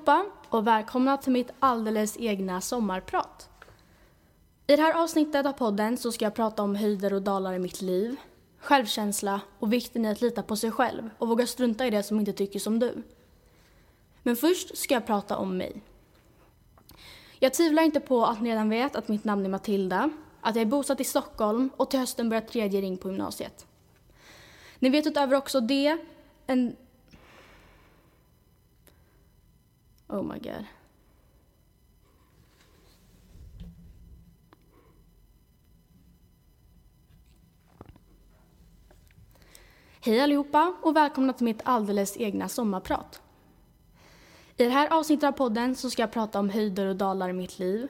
Allihopa och välkomna till mitt alldeles egna sommarprat. I det här avsnittet av podden så ska jag prata om höjder och dalar i mitt liv, självkänsla och vikten i att lita på sig själv och våga strunta i det som inte tycker som du. Men först ska jag prata om mig. Jag tvivlar inte på att ni redan vet att mitt namn är Matilda, att jag är bosatt i Stockholm och till hösten börjar tredje ring på gymnasiet. Ni vet utöver också det en Oh my god. Hej allihopa och välkomna till mitt alldeles egna sommarprat. I det här avsnittet av podden så ska jag prata om höjder och dalar i mitt liv,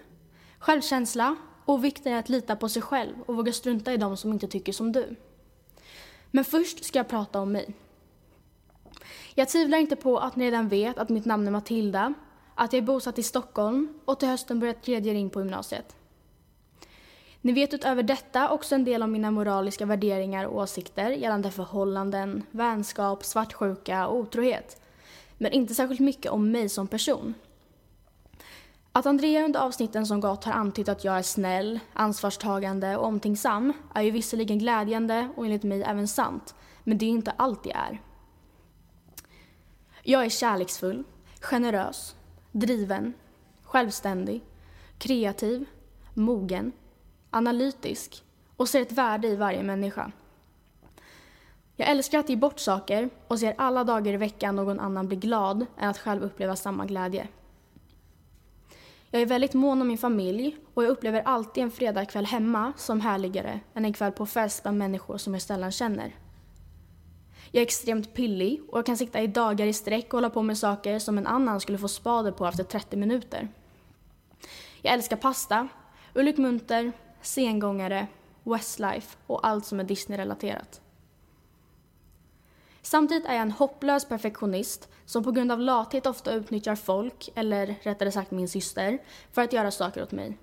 självkänsla och vikten i att lita på sig själv och våga strunta i de som inte tycker som du. Men först ska jag prata om mig. Jag tvivlar inte på att ni redan vet att mitt namn är Matilda, att jag är bosatt i Stockholm och till hösten börjar tredje ring på gymnasiet. Ni vet utöver detta också en del om mina moraliska värderingar och åsikter gällande förhållanden, vänskap, svartsjuka och otrohet. Men inte särskilt mycket om mig som person. Att Andrea under avsnitten som gått har antytt att jag är snäll, ansvarstagande och omtänksam är ju visserligen glädjande och enligt mig även sant, men det är inte allt jag är. Jag är kärleksfull, generös, driven, självständig, kreativ, mogen, analytisk och ser ett värde i varje människa. Jag älskar att ge bort saker och ser alla dagar i veckan någon annan bli glad än att själv uppleva samma glädje. Jag är väldigt mån om min familj och jag upplever alltid en fredagkväll hemma som härligare än en kväll på fest bland människor som jag sällan känner. Jag är extremt pillig och jag kan sitta i dagar i sträck och hålla på med saker som en annan skulle få spader på efter 30 minuter. Jag älskar pasta, Ulrik Munter, sengångare, Westlife och allt som är Disney-relaterat. Samtidigt är jag en hopplös perfektionist som på grund av lathet ofta utnyttjar folk, eller rättare sagt min syster, för att göra saker åt mig.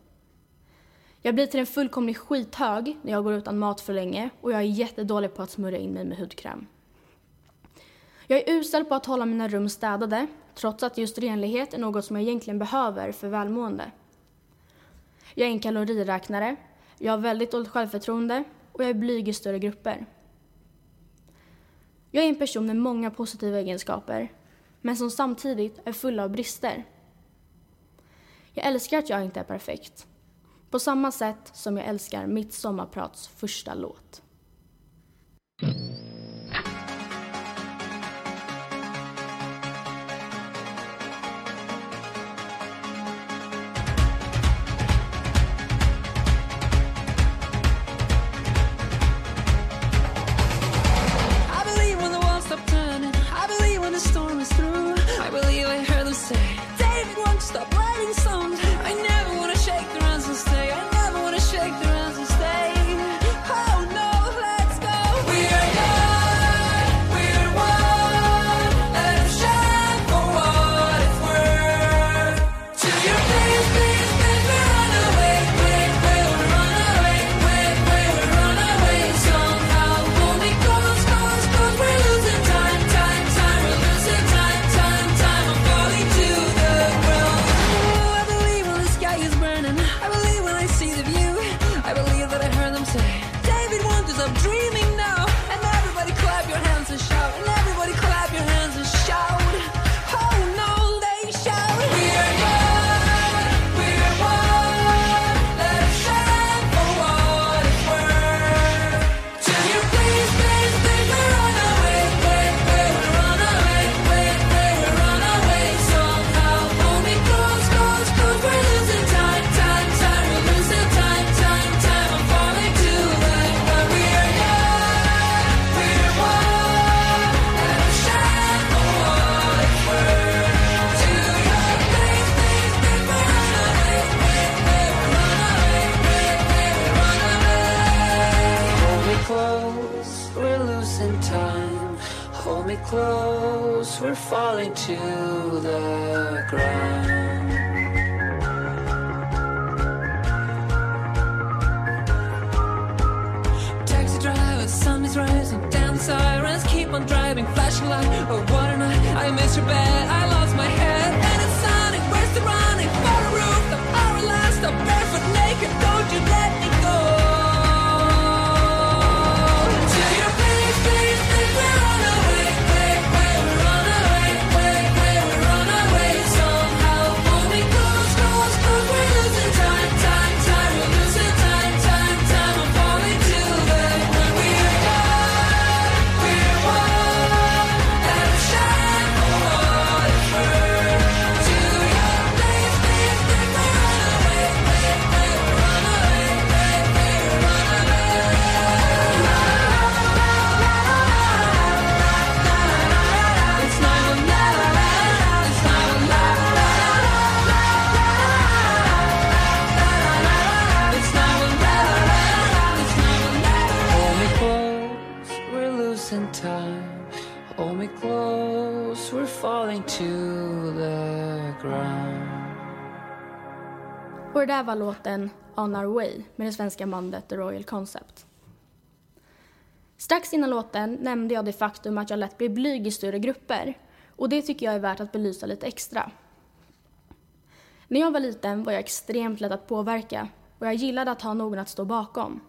Jag blir till en fullkomlig skithög när jag går utan mat för länge och jag är jättedålig på att smörja in mig med hudkräm. Jag är usel på att hålla mina rum städade, trots att just renlighet är något som jag egentligen behöver för välmående. Jag är en kaloriräknare, jag har väldigt dåligt självförtroende och jag är blyg i större grupper. Jag är en person med många positiva egenskaper, men som samtidigt är full av brister. Jag älskar att jag inte är perfekt. På samma sätt som jag älskar mitt sommarprats första låt. We're falling to the ground. Taxi driver, sun is rising, down the sirens keep on driving, flashing light. Oh, what a night! I missed your bed, I lost my head, var låten On Our Way med det svenska bandet The Royal Concept. Strax innan låten nämnde jag det faktum att jag lätt blir blyg i större grupper och det tycker jag är värt att belysa lite extra. När jag var liten var jag extremt lätt att påverka och jag gillade att ha någon att stå bakom.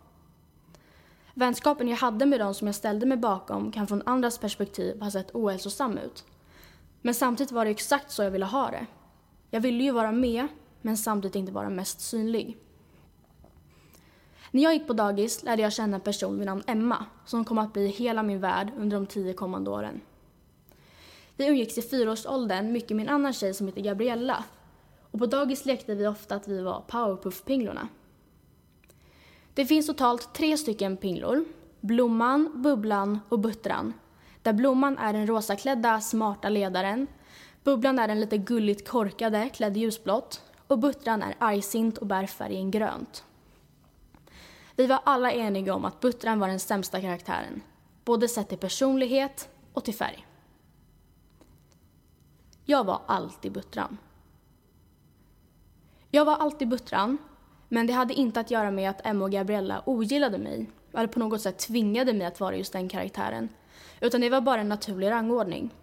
Vänskapen jag hade med de som jag ställde mig bakom kan från andras perspektiv ha sett ohälsosam ut. Men samtidigt var det exakt så jag ville ha det. Jag ville ju vara med, men samtidigt inte vara mest synlig. När jag gick på dagis lärde jag känna en person vid namn Emma som kom att bli hela min värld under de tio kommande åren. Vi umgicks i fyraårsåldern mycket med en annan tjej som heter Gabriella och på dagis lekte vi ofta att vi var Powerpuff-pinglorna. Det finns totalt tre stycken pinglor. Blomman, Bubblan och Buttran. Där Blomman är den rosaklädda, smarta ledaren. Bubblan är den lite gulligt korkade, klädd i ljusblått. Och Buttran är argsint och bär färgen grönt. Vi var alla eniga om att Buttran var den sämsta karaktären. Både sett till personlighet och till färg. Jag var alltid Buttran. Jag var alltid Buttran, men det hade inte att göra med att Emma och Gabriella ogillade mig eller på något sätt tvingade mig att vara just den karaktären. Utan det var bara en naturlig rangordning.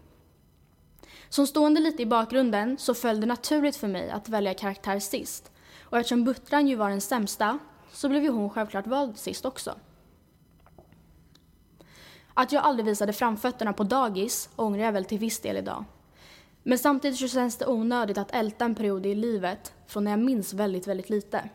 Som stående lite i bakgrunden så föll det naturligt för mig att välja karaktär sist. Och eftersom Buttran ju var den sämsta så blev ju hon självklart vald sist också. Att jag aldrig visade framfötterna på dagis ångrar jag väl till viss del idag. Men samtidigt så känns det onödigt att älta en period i livet från när jag minns väldigt, väldigt lite.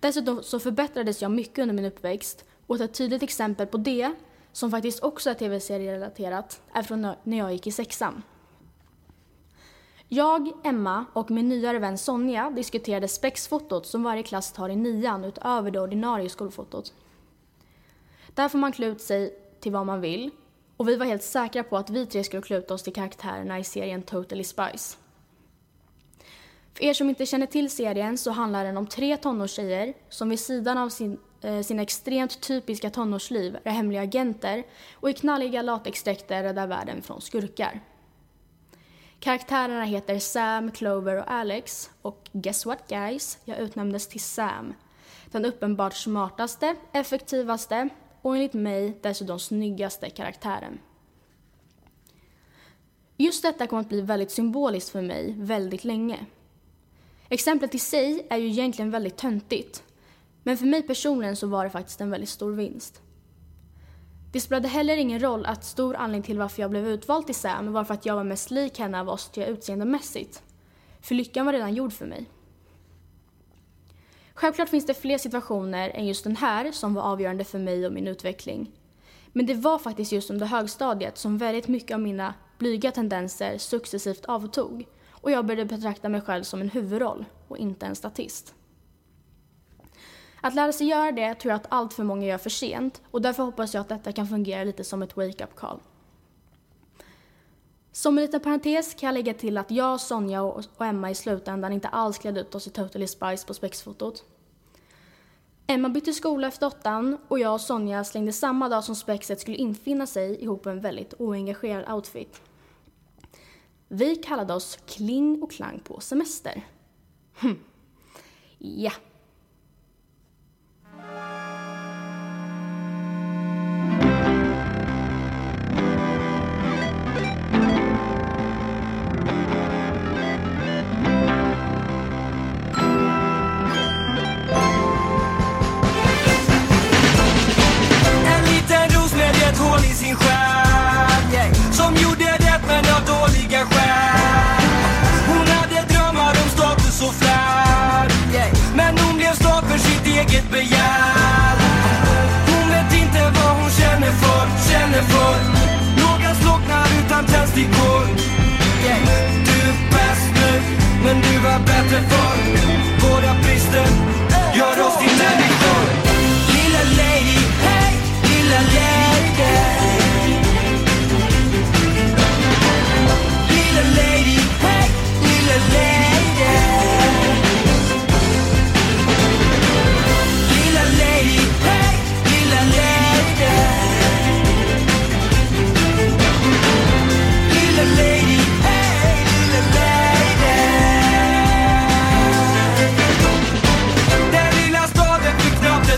Dessutom så förbättrades jag mycket under min uppväxt och ett tydligt exempel på det, som faktiskt också är tv-serierelaterat, är från när jag gick i sexan. Jag, Emma och min nyare vän Sonja diskuterade spexfotot som varje klass tar i nian utöver det ordinarie skolfotot. Där får man klä ut sig till vad man vill och vi var helt säkra på att vi tre skulle klä ut oss till karaktärerna i serien Totally Spice. För er som inte känner till serien så handlar den om tre tonårstjejer som vid sidan av sin, Eh, sina extremt typiska tonårsliv är hemliga agenter och i knalliga latexdräkter räddar världen från skurkar. Karaktärerna heter Sam, Clover och Alex och guess what guys? Jag utnämndes till Sam. Den uppenbart smartaste, effektivaste och enligt mig dessutom snyggaste karaktären. Just detta kommer att bli väldigt symboliskt för mig väldigt länge. Exemplet i sig är ju egentligen väldigt töntigt. Men för mig personligen så var det faktiskt en väldigt stor vinst. Det spelade heller ingen roll att stor anledning till varför jag blev utvald till Sam var för att jag var mest lik henne av oss tre utseendemässigt. För lyckan var redan gjord för mig. Självklart finns det fler situationer än just den här som var avgörande för mig och min utveckling. Men det var faktiskt just under högstadiet som väldigt mycket av mina blyga tendenser successivt avtog och jag började betrakta mig själv som en huvudroll och inte en statist. Att lära sig göra det tror jag att allt för många gör för sent och därför hoppas jag att detta kan fungera lite som ett wake-up call. Som en liten parentes kan jag lägga till att jag, Sonja och Emma i slutändan inte alls klädde ut oss i Totally Spice på spexfotot. Emma bytte skola efter åttan och jag och Sonja slängde samma dag som spexet skulle infinna sig ihop en väldigt oengagerad outfit. Vi kallade oss Kling och Klang på semester. Hm. Ja. En liten ros med ett hål i sin själ. Det förr Några slocknar utan tändstickor Du är bäst nu, men du var bättre förr.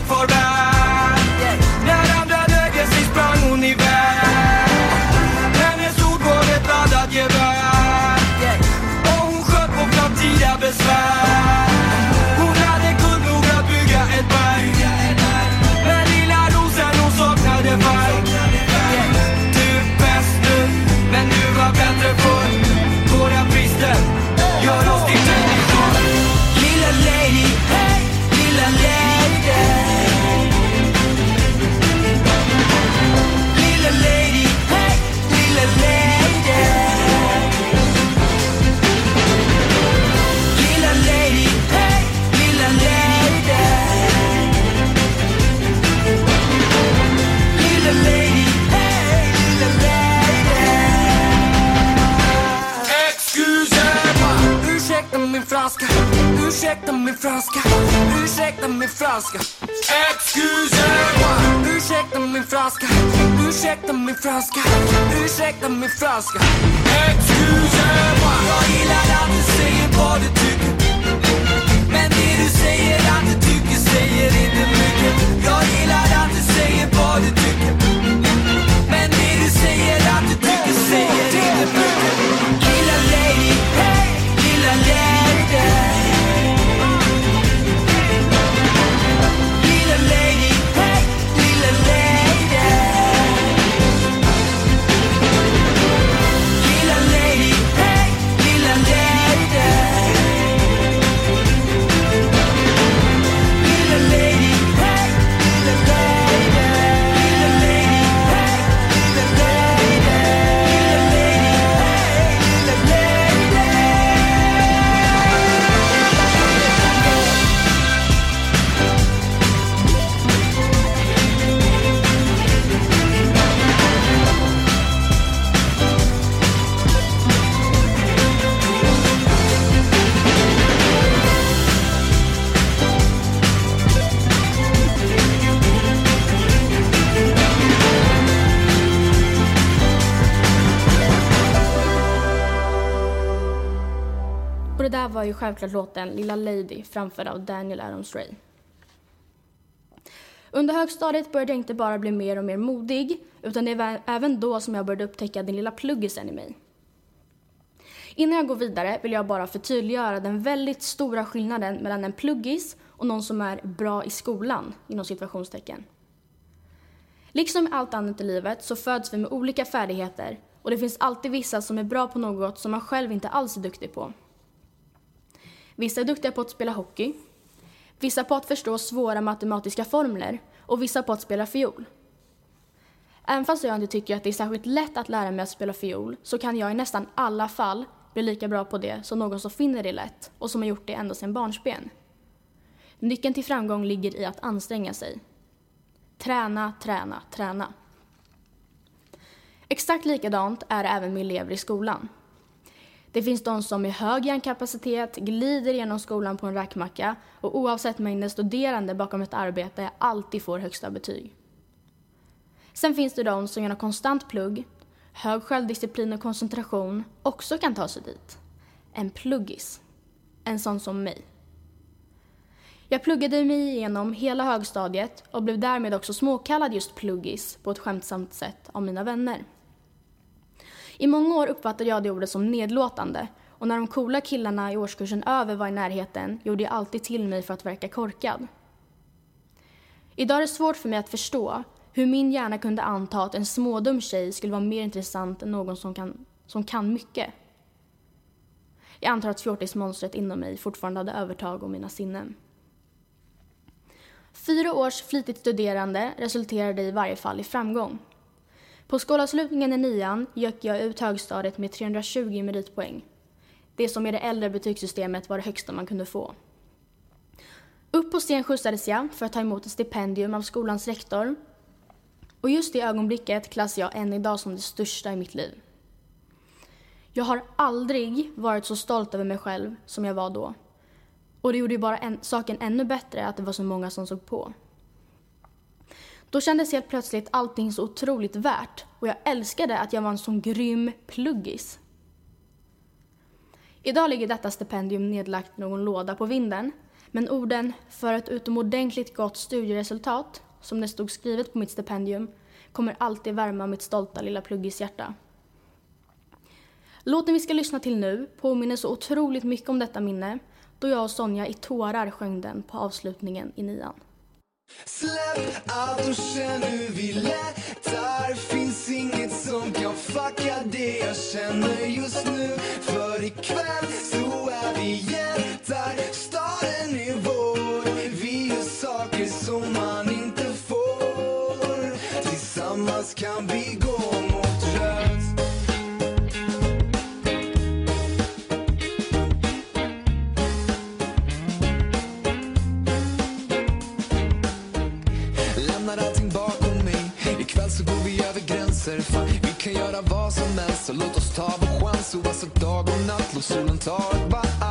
Fick knappt franska Ursäkta min franska Excusez-moi Ursäkta min franska Ursäkta min franska Ursäkta min franska Excusez-moi Jag gillar att du säger vad du tycker. Men det du säger att du tycker säger inte mycket. Jag gillar att du säger vad du tycker. Men det du säger att du tycker säger inte mycket. Självklart låten Lilla Lady framförd av Daniel Adams-Ray. Under högstadiet började jag inte bara bli mer och mer modig utan det var även då som jag började upptäcka den lilla pluggisen i mig. Innan jag går vidare vill jag bara förtydliggöra den väldigt stora skillnaden mellan en pluggis och någon som är bra i skolan, inom situationstecken. Liksom med allt annat i livet så föds vi med olika färdigheter och det finns alltid vissa som är bra på något som man själv inte alls är duktig på. Vissa är duktiga på att spela hockey, vissa på att förstå svåra matematiska formler och vissa på att spela fiol. Även fast jag inte tycker att det är särskilt lätt att lära mig att spela fiol så kan jag i nästan alla fall bli lika bra på det som någon som finner det lätt och som har gjort det ända sedan barnsben. Nyckeln till framgång ligger i att anstränga sig. Träna, träna, träna. Exakt likadant är det även med elever i skolan. Det finns de som med hög hjärnkapacitet glider genom skolan på en räkmacka och oavsett mängden studerande bakom ett arbete alltid får högsta betyg. Sen finns det de som genom konstant plugg, hög självdisciplin och koncentration också kan ta sig dit. En pluggis. En sån som mig. Jag pluggade mig igenom hela högstadiet och blev därmed också småkallad just pluggis på ett skämtsamt sätt av mina vänner. I många år uppfattade jag det ordet som nedlåtande och när de coola killarna i årskursen över var i närheten gjorde jag alltid till mig för att verka korkad. Idag är det svårt för mig att förstå hur min hjärna kunde anta att en smådum tjej skulle vara mer intressant än någon som kan, som kan mycket. Jag antar att fjortismonstret inom mig fortfarande hade övertag om mina sinnen. Fyra års flitigt studerande resulterade i varje fall i framgång. På skolavslutningen i nian gick jag ut högstadiet med 320 meritpoäng. Det som i det äldre betygssystemet var det högsta man kunde få. Upp på scen skjutsades jag för att ta emot ett stipendium av skolans rektor. Och just det ögonblicket klassar jag än idag som det största i mitt liv. Jag har aldrig varit så stolt över mig själv som jag var då. Och det gjorde ju bara en, saken ännu bättre att det var så många som såg på. Då kändes helt plötsligt allting så otroligt värt och jag älskade att jag var en sån grym pluggis. Idag ligger detta stipendium nedlagt i någon låda på vinden men orden “för ett utomordentligt gott studieresultat” som det stod skrivet på mitt stipendium kommer alltid värma mitt stolta lilla pluggishjärta. Låten vi ska lyssna till nu påminner så otroligt mycket om detta minne då jag och Sonja i tårar sjöng den på avslutningen i nian. Släpp allt och känn hur vi lättar. Finns inget som kan fucka det jag känner just nu. För ikväll så är vi hjältar. Staden är vår. Vi gör saker som man inte får. Tillsammans kan vi vi gränser. Fan, vi kan göra vad som helst Så låt oss ta vår chans. Oavsett dag och natt Låt solen ta ett varv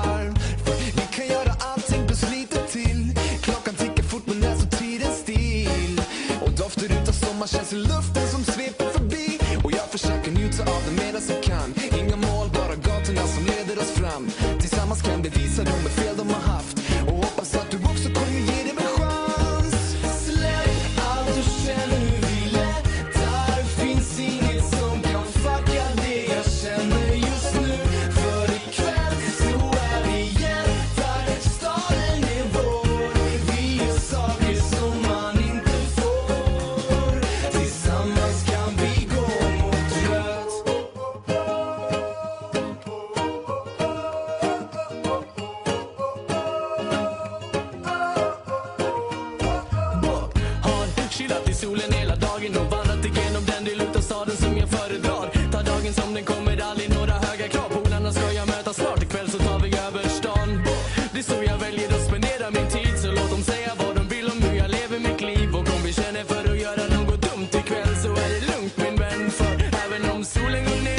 soul ain't gonna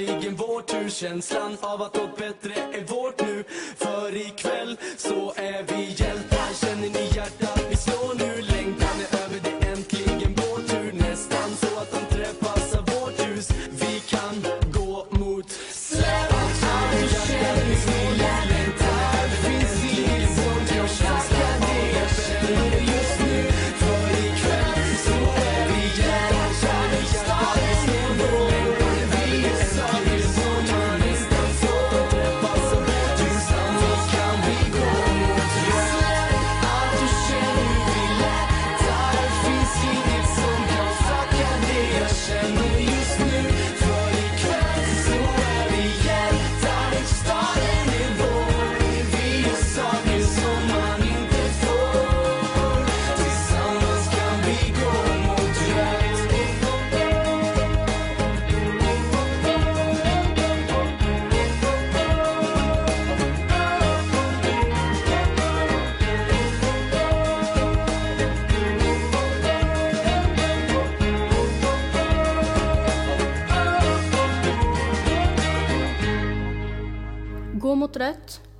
äntligen vår tur. Känslan av att något bättre är vårt nu. För ikväll så är vi hjältar.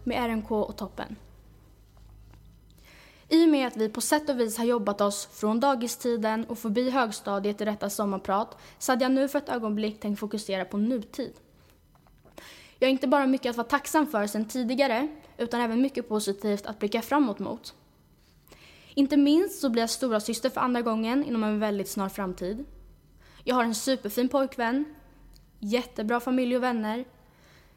Med RMK och toppen. I och med att vi på sätt och vis har jobbat oss från dagistiden och förbi högstadiet i detta sommarprat så hade jag nu för ett ögonblick tänkt fokusera på nutid. Jag har inte bara mycket att vara tacksam för sedan tidigare utan även mycket positivt att blicka framåt mot. Inte minst så blir jag stora syster för andra gången inom en väldigt snar framtid. Jag har en superfin pojkvän, jättebra familj och vänner.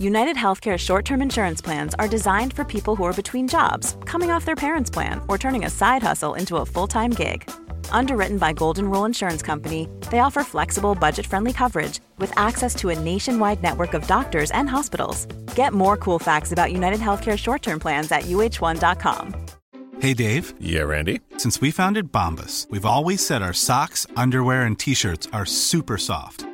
United Healthcare short term insurance plans are designed for people who are between jobs, coming off their parents' plan, or turning a side hustle into a full time gig. Underwritten by Golden Rule Insurance Company, they offer flexible, budget friendly coverage with access to a nationwide network of doctors and hospitals. Get more cool facts about United Healthcare short term plans at uh1.com. Hey Dave, Yeah, Randy. since we founded Bombus, we've always said our socks, underwear, and t shirts are super soft.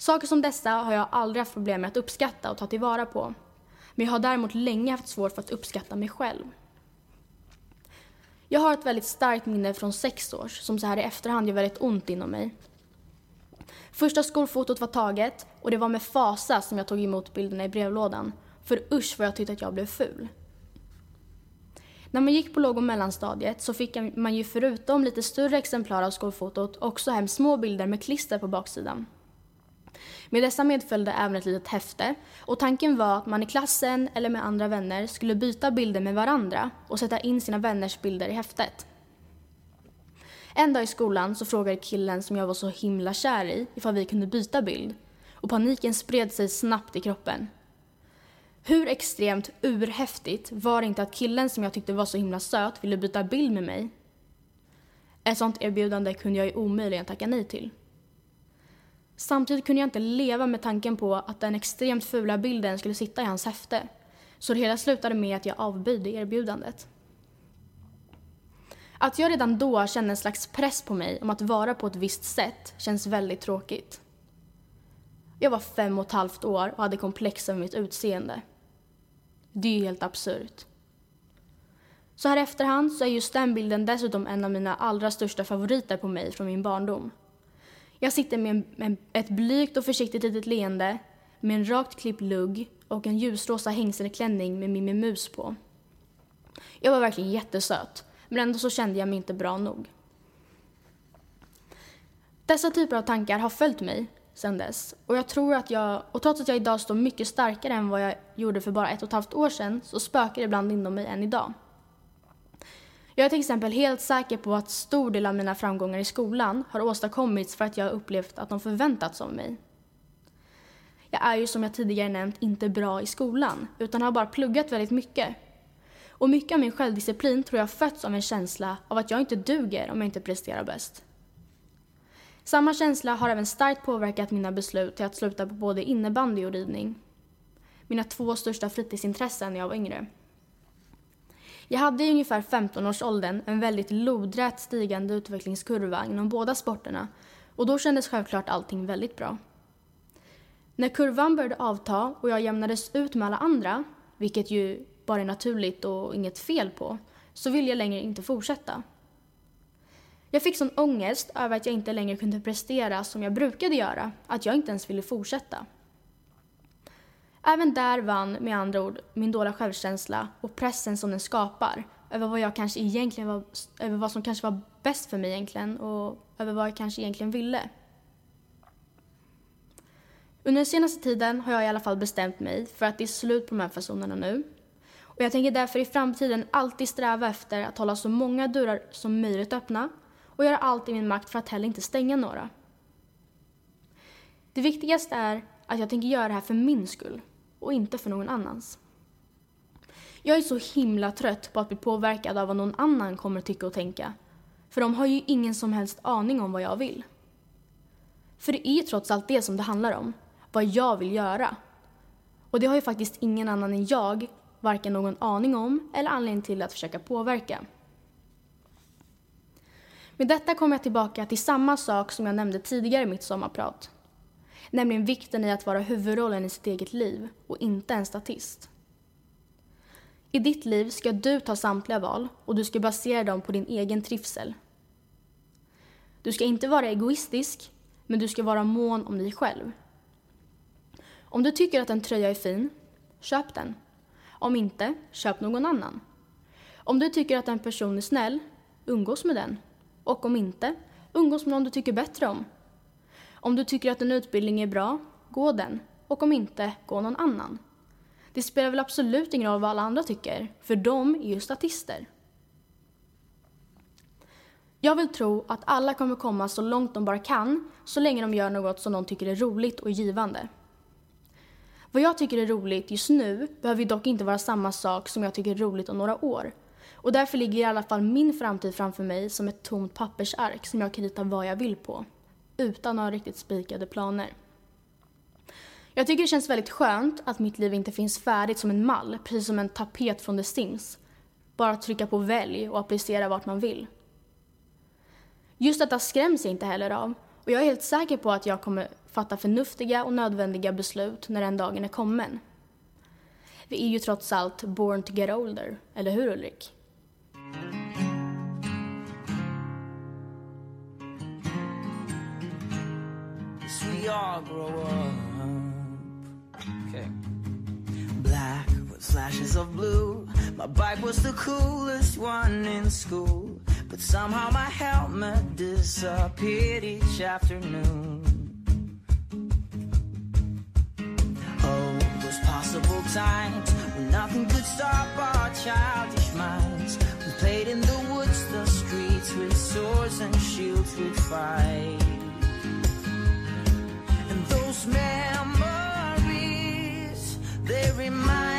Saker som dessa har jag aldrig haft problem med att uppskatta och ta tillvara på. Men jag har däremot länge haft svårt för att uppskatta mig själv. Jag har ett väldigt starkt minne från sex års som så här i efterhand gör väldigt ont inom mig. Första skolfotot var taget och det var med fasa som jag tog emot bilderna i brevlådan. För usch vad jag tyckte att jag blev ful. När man gick på låg och mellanstadiet så fick man ju förutom lite större exemplar av skolfotot också hem små bilder med klister på baksidan. Med dessa medföljde även ett litet häfte och tanken var att man i klassen eller med andra vänner skulle byta bilder med varandra och sätta in sina vänners bilder i häftet. En dag i skolan så frågade killen som jag var så himla kär i ifall vi kunde byta bild och paniken spred sig snabbt i kroppen. Hur extremt urhäftigt var det inte att killen som jag tyckte var så himla söt ville byta bild med mig? Ett sånt erbjudande kunde jag ju omöjligen tacka nej till. Samtidigt kunde jag inte leva med tanken på att den extremt fula bilden skulle sitta i hans häfte. Så det hela slutade med att jag avböjde erbjudandet. Att jag redan då kände en slags press på mig om att vara på ett visst sätt känns väldigt tråkigt. Jag var fem och ett halvt år och hade komplex över mitt utseende. Det är ju helt absurt. Så här i efterhand så är just den bilden dessutom en av mina allra största favoriter på mig från min barndom. Jag sitter med en, en, ett blygt och försiktigt litet leende, med en rakt klippt lugg och en ljusrosa hängselklänning med Mimmi Mus på. Jag var verkligen jättesöt, men ändå så kände jag mig inte bra nog. Dessa typer av tankar har följt mig sedan dess och jag tror att jag, och trots att jag idag står mycket starkare än vad jag gjorde för bara ett och ett halvt år sedan så spökar det ibland inom mig än idag. Jag är till exempel helt säker på att stor del av mina framgångar i skolan har åstadkommits för att jag har upplevt att de förväntats av mig. Jag är ju som jag tidigare nämnt inte bra i skolan utan har bara pluggat väldigt mycket. Och mycket av min självdisciplin tror jag fötts av en känsla av att jag inte duger om jag inte presterar bäst. Samma känsla har även starkt påverkat mina beslut till att sluta på både innebandy och ridning. Mina två största fritidsintressen när jag var yngre. Jag hade i ungefär 15-årsåldern en väldigt lodrät stigande utvecklingskurva inom båda sporterna och då kändes självklart allting väldigt bra. När kurvan började avta och jag jämnades ut med alla andra, vilket ju bara är naturligt och inget fel på, så ville jag längre inte fortsätta. Jag fick sån ångest över att jag inte längre kunde prestera som jag brukade göra, att jag inte ens ville fortsätta. Även där vann med andra ord min dåliga självkänsla och pressen som den skapar över vad jag kanske egentligen var, över vad som kanske var bäst för mig egentligen och över vad jag kanske egentligen ville. Under den senaste tiden har jag i alla fall bestämt mig för att det är slut på de här personerna nu. Och jag tänker därför i framtiden alltid sträva efter att hålla så många dörrar som möjligt öppna och göra allt i min makt för att heller inte stänga några. Det viktigaste är att jag tänker göra det här för min skull och inte för någon annans. Jag är så himla trött på att bli påverkad av vad någon annan kommer att tycka och tänka. För de har ju ingen som helst aning om vad jag vill. För det är ju trots allt det som det handlar om. Vad jag vill göra. Och det har ju faktiskt ingen annan än jag varken någon aning om eller anledning till att försöka påverka. Med detta kommer jag tillbaka till samma sak som jag nämnde tidigare i mitt sommarprat. Nämligen vikten i att vara huvudrollen i sitt eget liv och inte en statist. I ditt liv ska du ta samtliga val och du ska basera dem på din egen trivsel. Du ska inte vara egoistisk, men du ska vara mån om dig själv. Om du tycker att en tröja är fin, köp den. Om inte, köp någon annan. Om du tycker att en person är snäll, umgås med den. Och om inte, umgås med någon du tycker bättre om. Om du tycker att en utbildning är bra, gå den. Och om inte, gå någon annan. Det spelar väl absolut ingen roll vad alla andra tycker, för de är ju statister. Jag vill tro att alla kommer komma så långt de bara kan, så länge de gör något som de tycker är roligt och givande. Vad jag tycker är roligt just nu behöver dock inte vara samma sak som jag tycker är roligt om några år. Och därför ligger i alla fall min framtid framför mig som ett tomt pappersark som jag kan rita vad jag vill på. Utan att ha riktigt spikade planer. Jag tycker det känns väldigt skönt att mitt liv inte finns färdigt som en mall, precis som en tapet från The Sims. Bara att trycka på välj och applicera vart man vill. Just detta skräms jag inte heller av och jag är helt säker på att jag kommer fatta förnuftiga och nödvändiga beslut när den dagen är kommen. Vi är ju trots allt born to get older, eller hur Ulrik? We all grow up. Okay. Black with flashes of blue. My bike was the coolest one in school. But somehow my helmet disappeared each afternoon. Oh, those possible times when nothing could stop our childish minds. We played in the woods, the streets with swords and shields we'd fight memories, they remind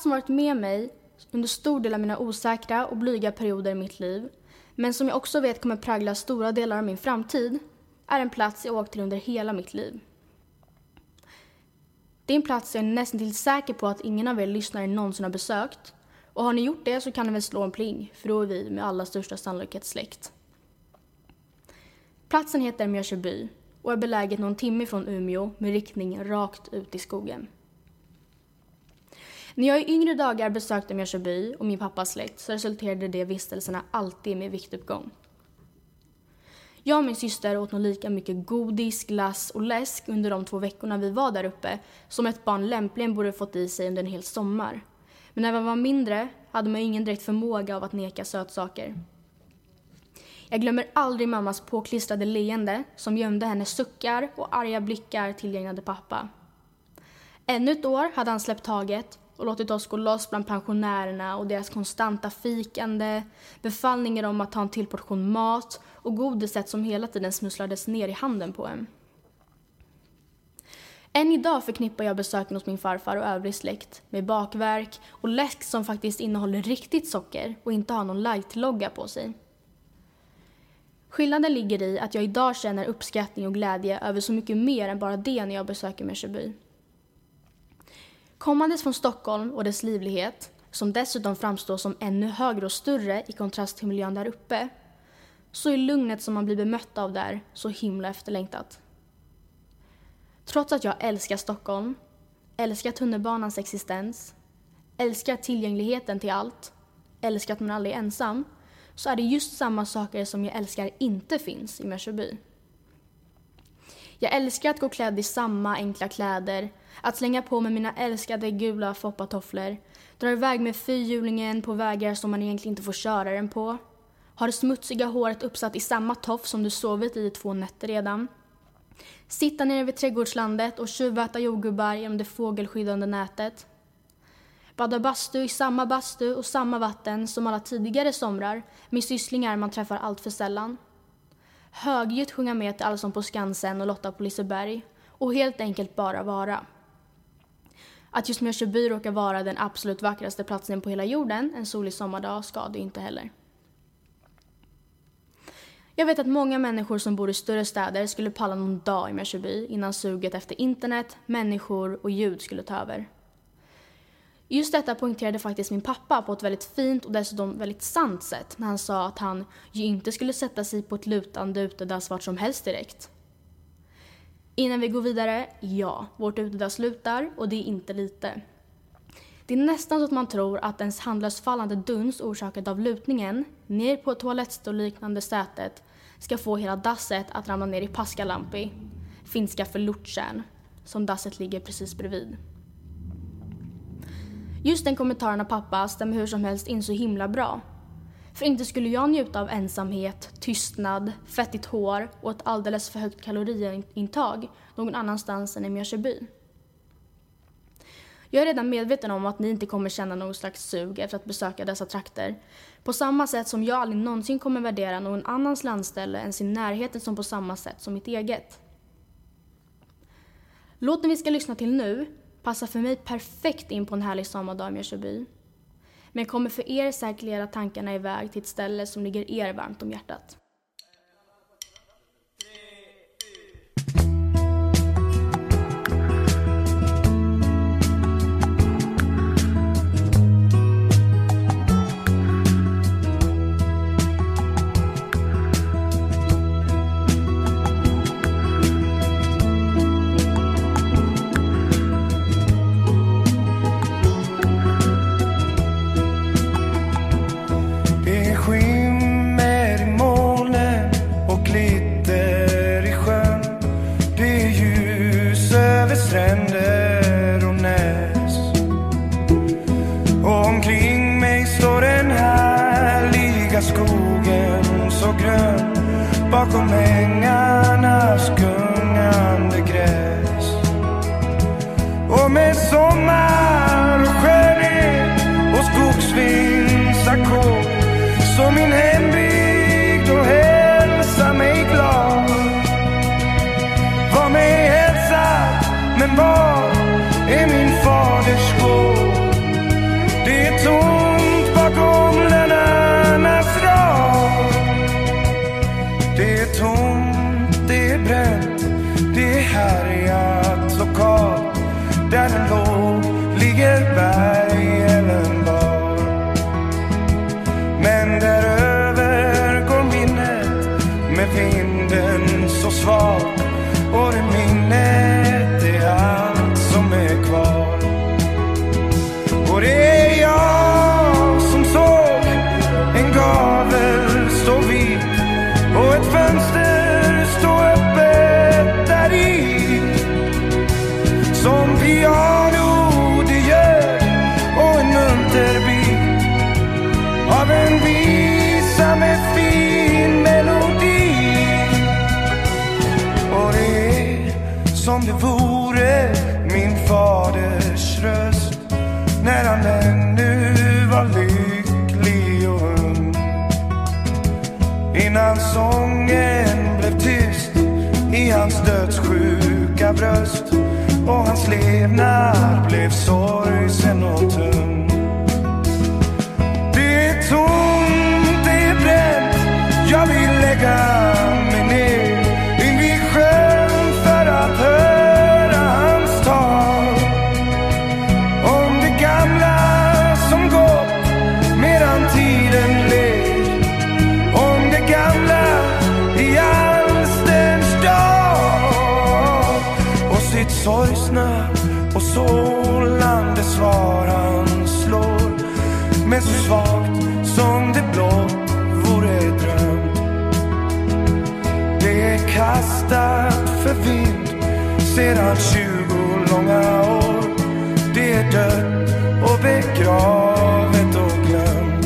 plats som varit med mig under stor del av mina osäkra och blyga perioder i mitt liv, men som jag också vet kommer prägla stora delar av min framtid, är en plats jag åkt till under hela mitt liv. Det är en plats jag är nästan till säker på att ingen av er lyssnare någonsin har besökt. Och har ni gjort det så kan ni väl slå en pling, för då är vi med allra största sannolikhet släkt. Platsen heter Mjörsjöby och är beläget någon timme från Umeå med riktning rakt ut i skogen. När jag i yngre dagar besökte Mjörsjöby och min pappas släkt så resulterade de vistelserna alltid med viktuppgång. Jag och min syster åt nog lika mycket godis, glass och läsk under de två veckorna vi var där uppe som ett barn lämpligen borde fått i sig under en hel sommar. Men när man var mindre hade man ju ingen direkt förmåga av att neka sötsaker. Jag glömmer aldrig mammas påklistrade leende som gömde hennes suckar och arga blickar tillgägnade pappa. Ännu ett år hade han släppt taget och låtit oss gå loss bland pensionärerna och deras konstanta fikande, befallningar om att ta en till portion mat och godiset som hela tiden smusslades ner i handen på en. Än idag förknippar jag besöken hos min farfar och övrig släkt med bakverk och läsk som faktiskt innehåller riktigt socker och inte har någon light-logga på sig. Skillnaden ligger i att jag idag känner uppskattning och glädje över så mycket mer än bara det när jag besöker Mörköby. Kommandes från Stockholm och dess livlighet, som dessutom framstår som ännu högre och större i kontrast till miljön där uppe, så är lugnet som man blir bemött av där så himla efterlängtat. Trots att jag älskar Stockholm, älskar tunnelbanans existens, älskar tillgängligheten till allt, älskar att man aldrig är ensam, så är det just samma saker som jag älskar inte finns i Mörköby. Jag älskar att gå klädd i samma enkla kläder, att slänga på mig mina älskade gula foppatofflor, dra iväg med fyrhjulingen på vägar som man egentligen inte får köra den på, ha det smutsiga håret uppsatt i samma tofs som du sovit i i två nätter redan, sitta nere vid trädgårdslandet och tjuväta jordgubbar genom det fågelskyddande nätet, bada bastu i samma bastu och samma vatten som alla tidigare somrar med sysslingar man träffar allt för sällan. Högljutt sjunga med till Allsång på Skansen och Lotta på Liseberg och helt enkelt bara vara. Att just Mjölköby råkar vara den absolut vackraste platsen på hela jorden en solig sommardag ska det inte heller. Jag vet att många människor som bor i större städer skulle palla någon dag i Mjölköby innan suget efter internet, människor och ljud skulle ta över. Just detta poängterade faktiskt min pappa på ett väldigt fint och dessutom väldigt sant sätt när han sa att han ju inte skulle sätta sig på ett lutande utedass vart som helst direkt. Innan vi går vidare, ja, vårt utedass slutar och det är inte lite. Det är nästan så att man tror att ens handlöst fallande duns orsakad av lutningen ner på toalettstol-liknande sätet ska få hela dasset att ramla ner i Paskalampi, finska för lortkärn, som dasset ligger precis bredvid. Just den kommentaren av pappa stämmer hur som helst in så himla bra. För inte skulle jag njuta av ensamhet, tystnad, fettigt hår och ett alldeles för högt kaloriintag någon annanstans än i Mjörsjöby. Jag är redan medveten om att ni inte kommer känna någon slags sug efter att besöka dessa trakter. På samma sätt som jag aldrig någonsin kommer värdera någon annans landställe än sin närhet som på samma sätt som mitt eget. Låten vi ska lyssna till nu passar för mig perfekt in på en härlig sommardag i Mjörsjöby. Men kommer för er säkert leda tankarna iväg till ett ställe som ligger er varmt om hjärtat. Stränder och näs. Och omkring mig står den härliga skogen så grön. Bakom ängar. Det vore min faders röst när han ännu var lycklig och ung. Innan sången blev tyst i hans dödssjuka bröst och hans levnad blev sorgsen och tung. Det är tomt, det är bränt, jag vill lägga sedan tjugo långa år. Det är dött och begravet och glömt.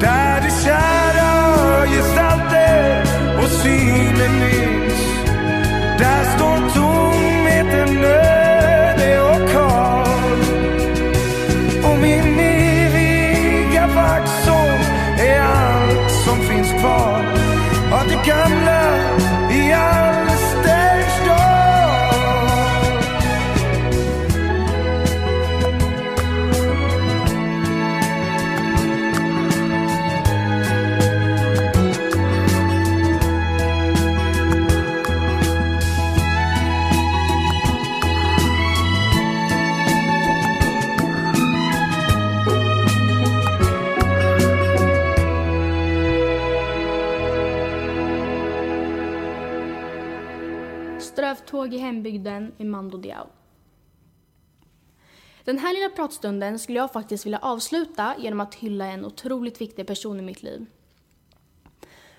Där det kära gestalter och synen minns. Där står tomheten öde och kal. Och min eviga vaxsång är allt som finns kvar av det gamla i all haft i hembygden med Mando Diao. Den här lilla pratstunden skulle jag faktiskt vilja avsluta genom att hylla en otroligt viktig person i mitt liv.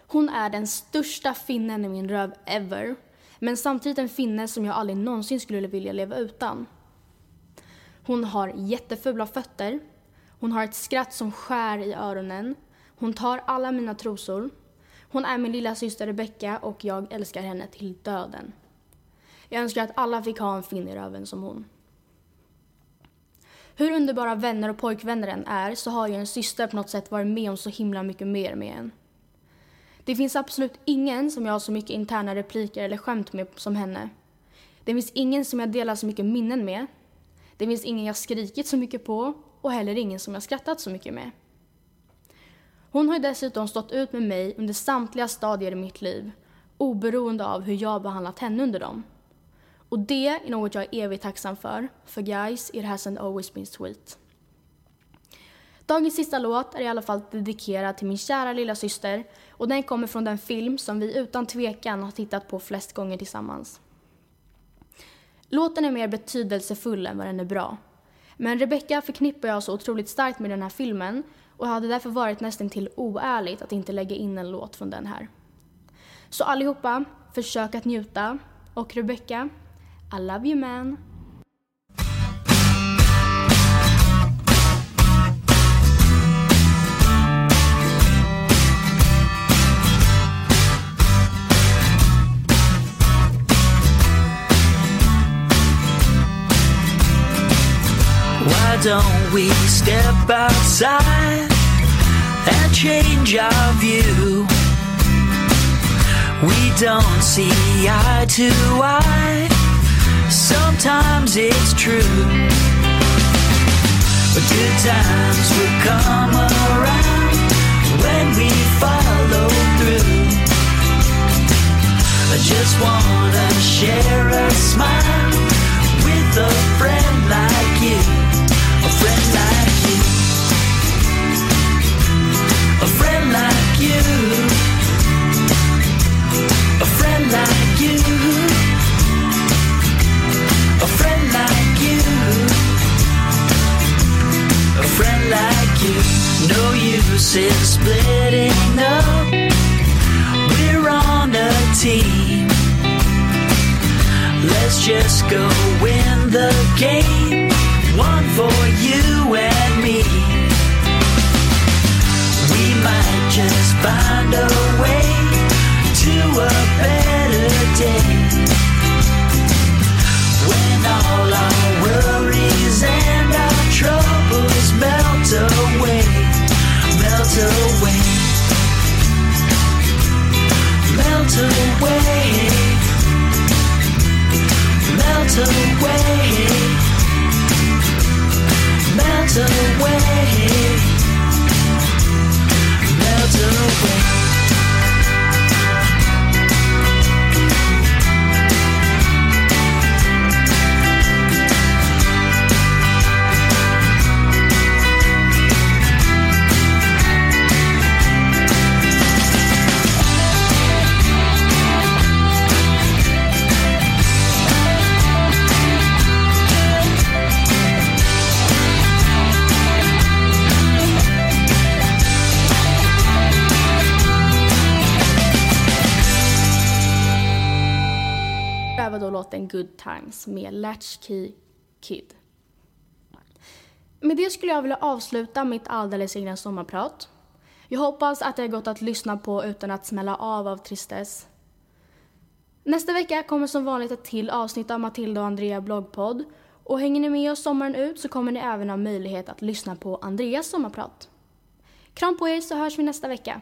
Hon är den största finnen i min röv ever, men samtidigt en finne som jag aldrig någonsin skulle vilja leva utan. Hon har jättefula fötter, hon har ett skratt som skär i öronen, hon tar alla mina trosor, hon är min lilla syster Rebecka och jag älskar henne till döden. Jag önskar att alla fick ha en finn i röven som hon. Hur underbara vänner och pojkvänner än är så har ju en syster på något sätt varit med om så himla mycket mer med en. Det finns absolut ingen som jag har så mycket interna repliker eller skämt med som henne. Det finns ingen som jag delar så mycket minnen med. Det finns ingen jag skrikit så mycket på och heller ingen som jag skrattat så mycket med. Hon har ju dessutom stått ut med mig under samtliga stadier i mitt liv, oberoende av hur jag behandlat henne under dem. Och det är något jag är evigt tacksam för, för guys, it hasn't always been sweet. Dagens sista låt är i alla fall dedikerad till min kära lilla syster och den kommer från den film som vi utan tvekan har tittat på flest gånger tillsammans. Låten är mer betydelsefull än vad den är bra. Men Rebecca förknippar jag så otroligt starkt med den här filmen och hade därför varit nästan till oärligt att inte lägga in en låt från den här. Så allihopa, försök att njuta. Och Rebecca, I love you man. Why don't we step outside and change our view? We don't see eye to eye. Sometimes it's true. But good times will come around when we follow through. I just wanna share Good Times med Latchkey Kid. Med det skulle jag vilja avsluta mitt alldeles egna sommarprat. Jag hoppas att det har gått att lyssna på utan att smälla av av tristess. Nästa vecka kommer som vanligt ett till avsnitt av Matilda och Andrea bloggpodd. Och hänger ni med oss sommaren ut så kommer ni även ha möjlighet att lyssna på Andreas sommarprat. Kram på er så hörs vi nästa vecka.